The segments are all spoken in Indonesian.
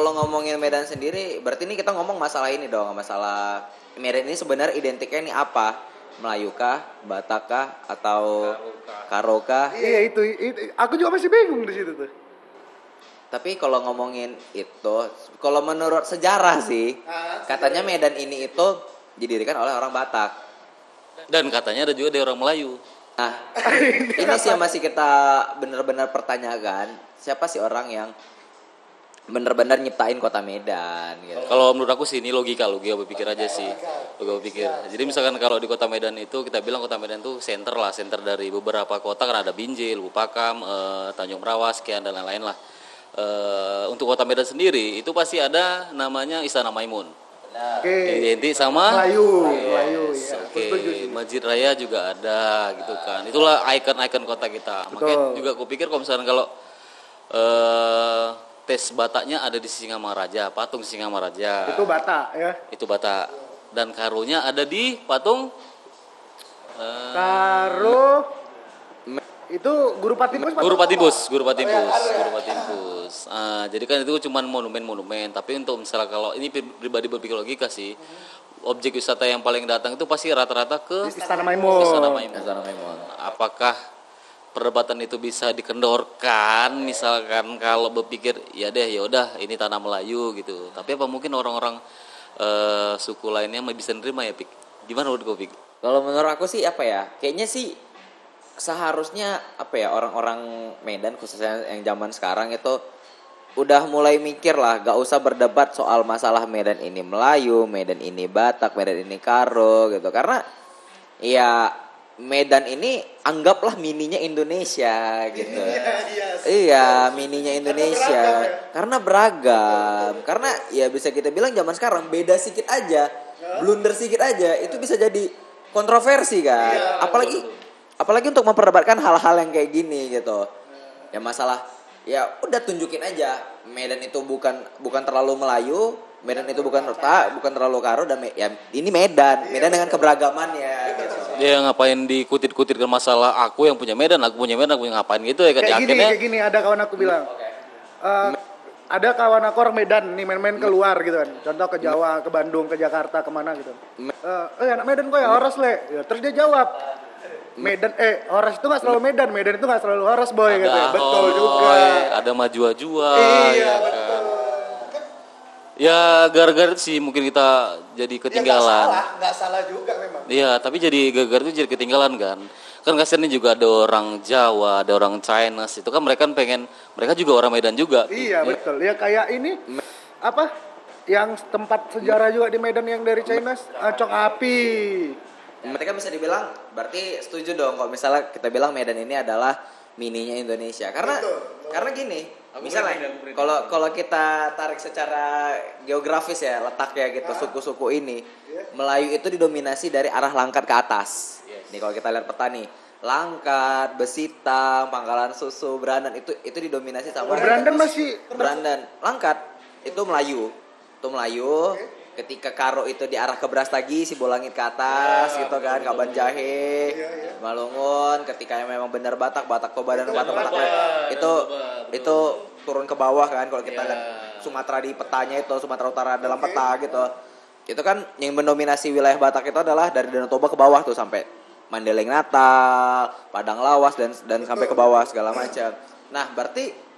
kalau ngomongin Medan sendiri, berarti ini kita ngomong masalah ini dong, masalah Medan ini sebenarnya identiknya ini apa? Melayu kah, Batak kah, atau Karo kah? Iya itu, itu, aku juga masih bingung di situ tuh. Tapi kalau ngomongin itu, kalau menurut sejarah sih, katanya Medan ini itu didirikan oleh orang Batak. Dan katanya ada juga dari orang Melayu. Nah, ini sih yang masih kita benar-benar pertanyakan, siapa sih orang yang benar-benar nyiptain kota Medan gitu. Kalau menurut aku sih ini logika, logika berpikir aja sih. Logika berpikir. Jadi misalkan kalau di kota Medan itu kita bilang kota Medan itu center lah, center dari beberapa kota kan ada Binjai, Lubupakam, eh, Tanjung Merawas, sekian dan lain-lain lah. Eh, untuk kota Medan sendiri itu pasti ada namanya Istana Maimun. Oke. Identik sama Melayu, Melayu ya. Oke, sih. Masjid Raya juga ada gitu kan. Itulah ikon-ikon kota kita. Makanya Betul. juga aku pikir kalau misalnya kalau eh tes Bataknya ada di Singamaraja, patung Singamaraja. Itu Batak ya. Itu Batak. Dan karunya ada di patung eh, Karo itu guru Patipus Guru Patibus, Guru Patibus, Guru Patibus. Ah, jadi kan itu cuma monumen-monumen, tapi untuk misalnya kalau ini pri- pribadi berpikir logika sih, objek wisata yang paling datang itu pasti rata-rata ke Istana Maimun. Istana Maimun. Istana Maimun. Apakah perdebatan itu bisa dikendorkan misalkan kalau berpikir ya deh ya udah ini tanah Melayu gitu. Tapi apa mungkin orang-orang eh, suku lainnya bisa nerima ya Pik? Gimana menurut kau Pik? Kalau menurut aku sih apa ya? Kayaknya sih seharusnya apa ya orang-orang Medan khususnya yang zaman sekarang itu udah mulai mikir lah, gak usah berdebat soal masalah Medan ini Melayu, Medan ini Batak, Medan ini Karo gitu. Karena ya Medan ini anggaplah mininya Indonesia gitu. Iya, mininya Indonesia. Karena beragam. Karena ya bisa kita bilang zaman sekarang beda sedikit aja, blunder sedikit aja itu bisa jadi kontroversi kan. apalagi apalagi untuk memperdebatkan hal-hal yang kayak gini gitu. Ya masalah ya udah tunjukin aja Medan itu bukan bukan terlalu Melayu, Medan itu bukan tak, bukan terlalu Karo dan ya ini Medan, Medan dengan keberagamannya Dia ngapain dikutit-kutit ke masalah aku yang punya Medan, aku punya Medan, aku yang ngapain gitu ya kan? Kayak Ya, gini, akhirnya kayak gini ada kawan aku bilang. eh, ada kawan aku orang Medan nih main-main keluar gitu kan. Contoh ke Jawa, ke Bandung, ke Jakarta, ke mana gitu. Eh, eh anak Medan kok ya Horas le. Ya, terus dia jawab. Medan eh Horas itu gak selalu Medan, Medan itu gak selalu Horas boy gitu. ada Betul juga. ada maju-jua Iya, ya kan. Ya gara-gara sih mungkin kita jadi ketinggalan. nggak salah juga memang. Iya, tapi jadi gara-gara itu jadi ketinggalan kan. Kan kasihan nih juga ada orang Jawa, ada orang Chinese. Itu kan mereka kan pengen, mereka juga orang Medan juga. Iya betul. Ya kayak ini apa? Yang tempat sejarah juga di Medan yang dari China, ah, Cong Api. Berarti kan bisa dibilang berarti setuju dong kalau misalnya kita bilang Medan ini adalah mininya Indonesia. Karena karena gini, misalnya kalau kalau kita tarik secara geografis ya letaknya gitu suku-suku ini Melayu itu didominasi dari arah Langkat ke atas. Nih kalau kita lihat peta nih, Langkat, Besitang, Pangkalan Susu, Brandan itu itu didominasi sama Oh, Brandan masih Brandan, Langkat itu Melayu. Itu Melayu. Ketika Karo itu diarah ke Brastagi, si Bolangit ke atas gitu kan, Kaban Jahe, Malungun. Ketika yang memang benar Batak, Batak Toba dan Batak Batak itu itu turun ke bawah kan kalau kita lihat Sumatera di petanya itu Sumatera Utara dalam peta gitu. Itu kan yang mendominasi wilayah Batak itu adalah dari Danau Toba ke bawah tuh sampai Mandeleng Natal, Padang Lawas dan dan sampai ke bawah segala macam. Nah, berarti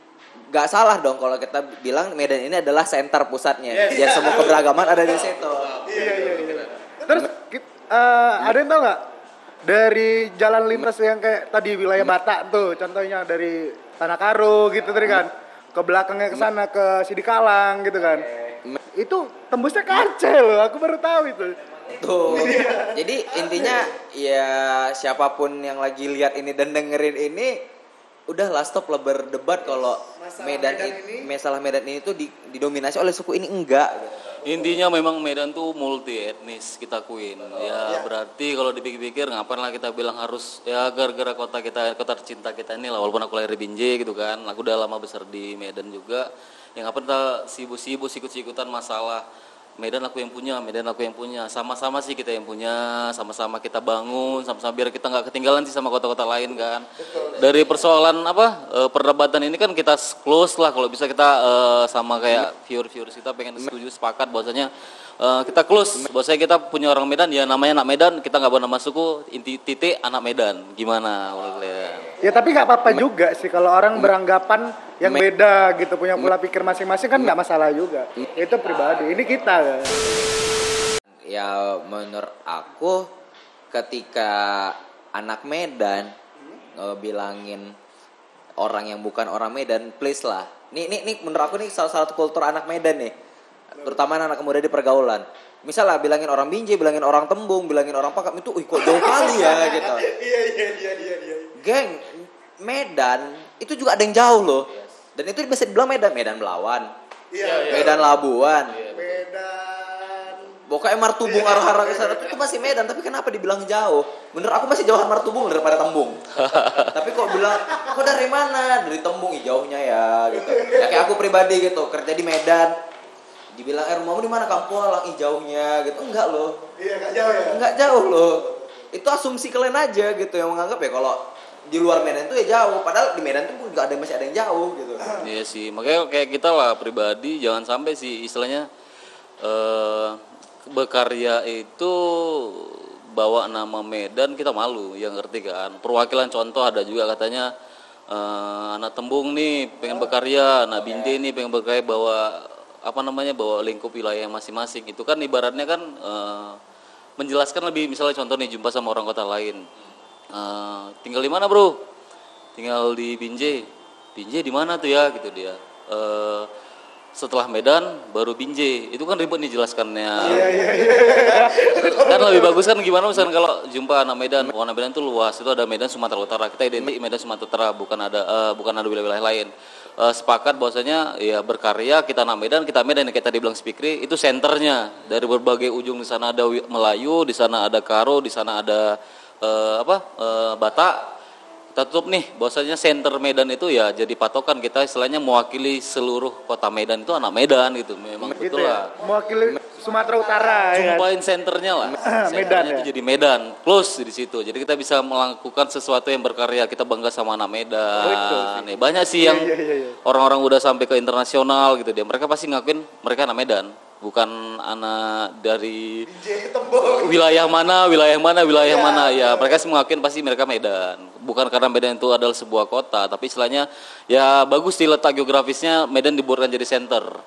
nggak salah dong kalau kita bilang Medan ini adalah center pusatnya. Dan semua keberagaman ada di situ. Iya iya iya. Terus eh, ada yang tau nggak dari jalan lintas yang kayak tadi wilayah Batak tuh, contohnya dari Tanah Karo gitu tadi kan, ke belakangnya ke sana ke Sidikalang gitu kan. Itu tembusnya Aceh loh, aku baru tahu itu. Tuh. Jadi intinya ya siapa pun yang lagi lihat ini dan dengerin ini udahlah stop lah berdebat kalau Medan, ini masalah Medan ini tuh di- didominasi oleh suku ini enggak. Intinya memang Medan tuh multi etnis kita akuin. Ya berarti kalau dipikir-pikir ngapain lah kita bilang harus ya gara-gara kota kita kota tercinta kita ini lah walaupun aku lahir di Binjai gitu kan. Aku udah lama besar di Medan juga. Yang ngapain kita sibuk-sibuk sikut-sikutan masalah Medan aku yang punya, Medan aku yang punya. Sama-sama sih kita yang punya, sama-sama kita bangun, sama-sama biar kita nggak ketinggalan sih sama kota-kota lain kan. Dari persoalan apa eh, perdebatan ini kan kita close lah kalau bisa kita eh, sama kayak viewer viewers kita pengen setuju sepakat bahwasanya eh, kita close bahwasanya kita punya orang Medan ya namanya anak Medan kita nggak bernama suku inti titik anak Medan gimana kalian? Ya tapi nggak apa-apa juga sih kalau orang beranggapan yang beda gitu punya pola pikir masing-masing kan nggak masalah juga. Itu pribadi. Ini kita. kan. Ya menurut aku ketika anak Medan ngebilangin orang yang bukan orang Medan, please lah. Nih, nih, nih menurut aku nih salah satu kultur anak Medan nih. Terutama anak muda di pergaulan. Misal lah bilangin orang Binjai, bilangin orang Tembung, bilangin orang Pakam itu, ih kok jauh kali ya gitu. Iya iya iya iya iya. Geng, Medan itu juga ada yang jauh loh. Dan itu bisa dibilang Medan, Medan Belawan, Iya. Medan Labuan, Medan. Pokoknya Martubung arah-arah ke sana itu masih Medan, tapi kenapa dibilang jauh? Menurut aku masih jauhan Martubung daripada Tembung. tapi kok bilang, kok dari mana? Dari Tembung, jauhnya ya gitu. Ya kayak aku pribadi gitu, kerja di Medan. Dibilang, eh rumahmu di mana? Kampung Alang, ih jauhnya gitu. Enggak loh, Iya nggak jauh ya. enggak jauh loh. Itu asumsi kalian aja gitu yang menganggap ya kalau di luar Medan itu ya jauh. Padahal di Medan tuh juga ada masih ada yang jauh gitu. Iya sih, makanya kayak kita lah pribadi jangan sampai sih istilahnya eh berkarya itu bawa nama Medan kita malu, yang ngerti kan. Perwakilan contoh ada juga katanya eh, anak Tembung nih pengen berkarya, anak Binde nih pengen berkarya bawa apa namanya bawa lingkup wilayah masing-masing. Itu kan ibaratnya kan eh, menjelaskan lebih misalnya contoh nih jumpa sama orang kota lain. Eh, tinggal di mana bro? Tinggal di Binjai. Binjai di mana tuh ya gitu dia. Eh, setelah Medan baru Binjai. Itu kan ribet nih jelaskannya. Iya iya iya. kan lebih bagus kan gimana misalnya kalau jumpa anak Medan. Anak Medan itu luas. Itu ada Medan Sumatera Utara. Kita identik Medan Sumatera Utara bukan ada eh, bukan ada wilayah-wilayah lain. Eh, sepakat bahwasanya ya berkarya kita anak Medan, kita Medan yang kayak tadi bilang Spikri itu senternya dari berbagai ujung di sana ada Melayu, di sana ada Karo, di sana ada eh, apa? eh, Batak kita tutup nih bahwasanya center Medan itu ya jadi patokan kita istilahnya mewakili seluruh kota Medan itu anak Medan gitu memang Gitu betul ya. lah Mewakili Sumatera Utara ya. kan? jumpain senternya lah Medan senternya ya. itu jadi Medan close di situ jadi kita bisa melakukan sesuatu yang berkarya kita bangga sama anak Medan Nih, banyak sih yang iya, iya, iya. orang-orang udah sampai ke internasional gitu dia mereka pasti ngakuin mereka anak Medan bukan anak dari wilayah mana, wilayah mana, wilayah mana ya mereka sih mengakuin pasti mereka Medan. Bukan karena Medan itu adalah sebuah kota, tapi istilahnya ya bagus sih letak geografisnya Medan dibuatkan jadi center.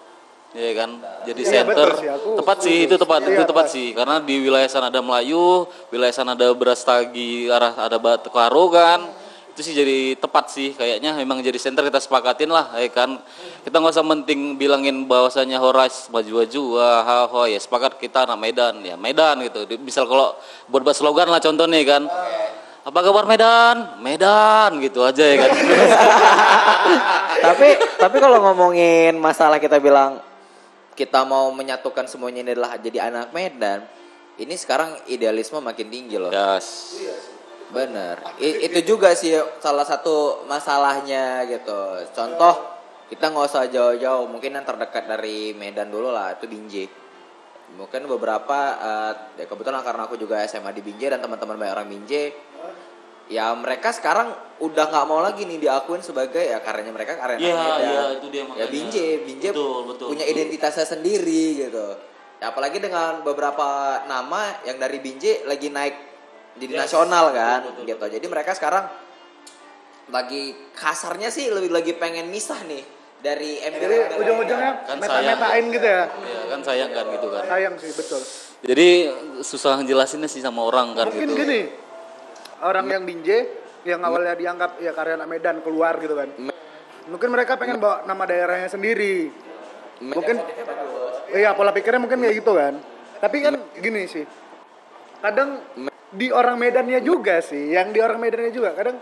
Ya kan? Jadi Iya, center. betul sih, aku tepat sih itu tepat, Iya, itu tepat sih. Karena di wilayah sana ada Melayu, wilayah sana ada beras tagi, arah ada batu karo kan. Itu sih jadi tepat sih kayaknya memang jadi center kita sepakatin lah ya kan. Kita nggak usah penting bilangin bahwasanya Horas maju-maju wah ho ya sepakat kita anak Medan ya Medan gitu. Misal kalau buat buat slogan lah contoh nih kan. Apa kabar Medan? Medan gitu aja ya kan. tapi tapi kalau ngomongin masalah kita bilang kita mau menyatukan semuanya ini adalah jadi anak Medan, ini sekarang idealisme makin tinggi loh. Yes. Bener. I- itu juga sih salah satu masalahnya gitu. Contoh kita nggak usah jauh-jauh, mungkin yang terdekat dari Medan dulu lah itu Binjai. Mungkin beberapa eh, ya kebetulan karena aku juga SMA di Binjai dan teman-teman banyak orang Binjai, ya mereka sekarang udah nggak mau lagi nih diakuin sebagai ya karyanya mereka karya anak Iya, Medan. iya, itu dia Ya. Binjai, Binjai Betul, betul, punya betul. identitasnya sendiri gitu. Ya, apalagi dengan beberapa nama yang dari Binjai lagi naik jadi Yes, nasional kan betul, betul, gitu. Jadi mereka sekarang lagi kasarnya sih lebih lagi pengen misah nih dari Jadi ujung-ujungnya Kan meta-metain sayang. gitu ya. Ya kan sayang kan gitu kan. Sayang sih betul. Jadi susah jelasinnya sih sama orang kan Mungkin gitu. gini, orang yang binje yang awalnya dianggap ya karya anak Medan keluar gitu kan. Mungkin mereka pengen bawa nama daerahnya sendiri. Mungkin iya pola pikirnya mungkin kayak gitu kan. Tapi kan gini sih. Kadang di orang Medannya juga sih, yang di orang Medannya juga kadang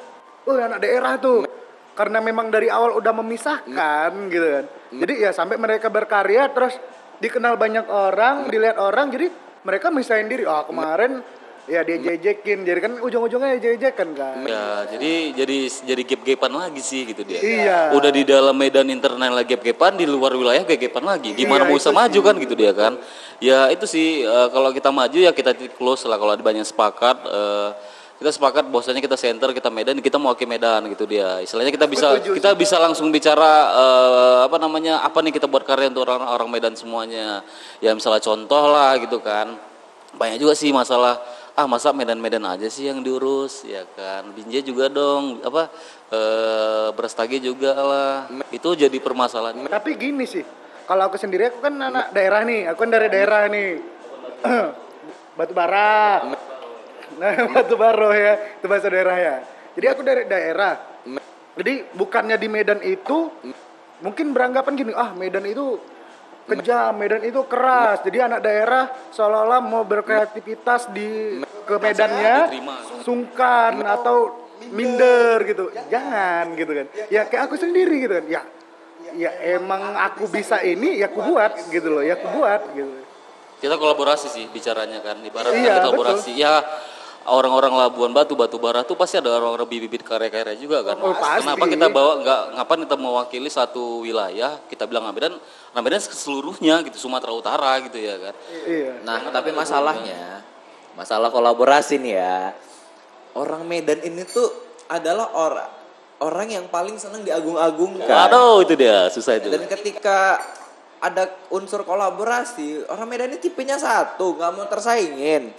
oh anak daerah tuh karena memang dari awal udah memisahkan gitu kan. Jadi ya sampai mereka berkarya terus dikenal banyak orang, dilihat orang jadi mereka misahin diri. Ah kemarin ya dia jejekin jadi kan ujung-ujungnya ya jejekan kan. Ya, jadi jadi jadi gap-gapan lagi sih gitu dia. Iya. Udah di dalam medan internal lagi gap-gapan, di luar wilayah gap-gapan lagi. Gimana Iya, mau bisa maju kan gitu dia kan? Ya itu sih eh, kalau kita maju ya kita close lah. Kalau ada banyak sepakat. eh, kita sepakat bahwasanya kita center kita Medan kita mau ke Medan gitu dia. Istilahnya kita bisa kita bisa langsung bicara eh, apa namanya apa nih kita buat karya untuk orang orang Medan semuanya. Ya misalnya contoh lah gitu kan. Banyak juga sih masalah ah masa Medan-Medan aja sih yang diurus? Ya kan. Binjai juga dong apa eh Brastagi juga lah. Itu jadi permasalahan. Tapi gini sih, kalau aku sendiri aku kan anak daerah nih, aku kan dari daerah nih. Batu bara. Nah, batu baro ya, itu bahasa daerah ya. Jadi aku dari daerah. Jadi bukannya di Medan itu mungkin beranggapan gini, ah Medan itu kejam, Medan itu keras. Jadi anak daerah seolah-olah mau berkreativitas di ke Medannya sungkan atau minder gitu. Jangan gitu kan. Ya kayak aku sendiri gitu kan. Ya ya emang aku bisa ini ya aku buat gitu loh. Ya aku buat gitu. kita kolaborasi sih bicaranya kan ibarat Iya, kita kolaborasi ya orang-orang Labuan Batu Batu Bara tuh pasti ada orang-orang bibit karya-karya juga kan Oh, pasti. kenapa kita bawa nggak ngapain kita mewakili satu wilayah kita bilang Medan nah Medan seluruhnya gitu Sumatera Utara gitu ya kan Iya. Nah, tapi masalahnya, masalah kolaborasi nih ya. Orang Medan ini tuh adalah orang orang yang paling senang diagung-agungkan. Waduh itu dia susah itu Dan ketika ada unsur kolaborasi, orang Medan ini tipenya satu, nggak mau tersaingin.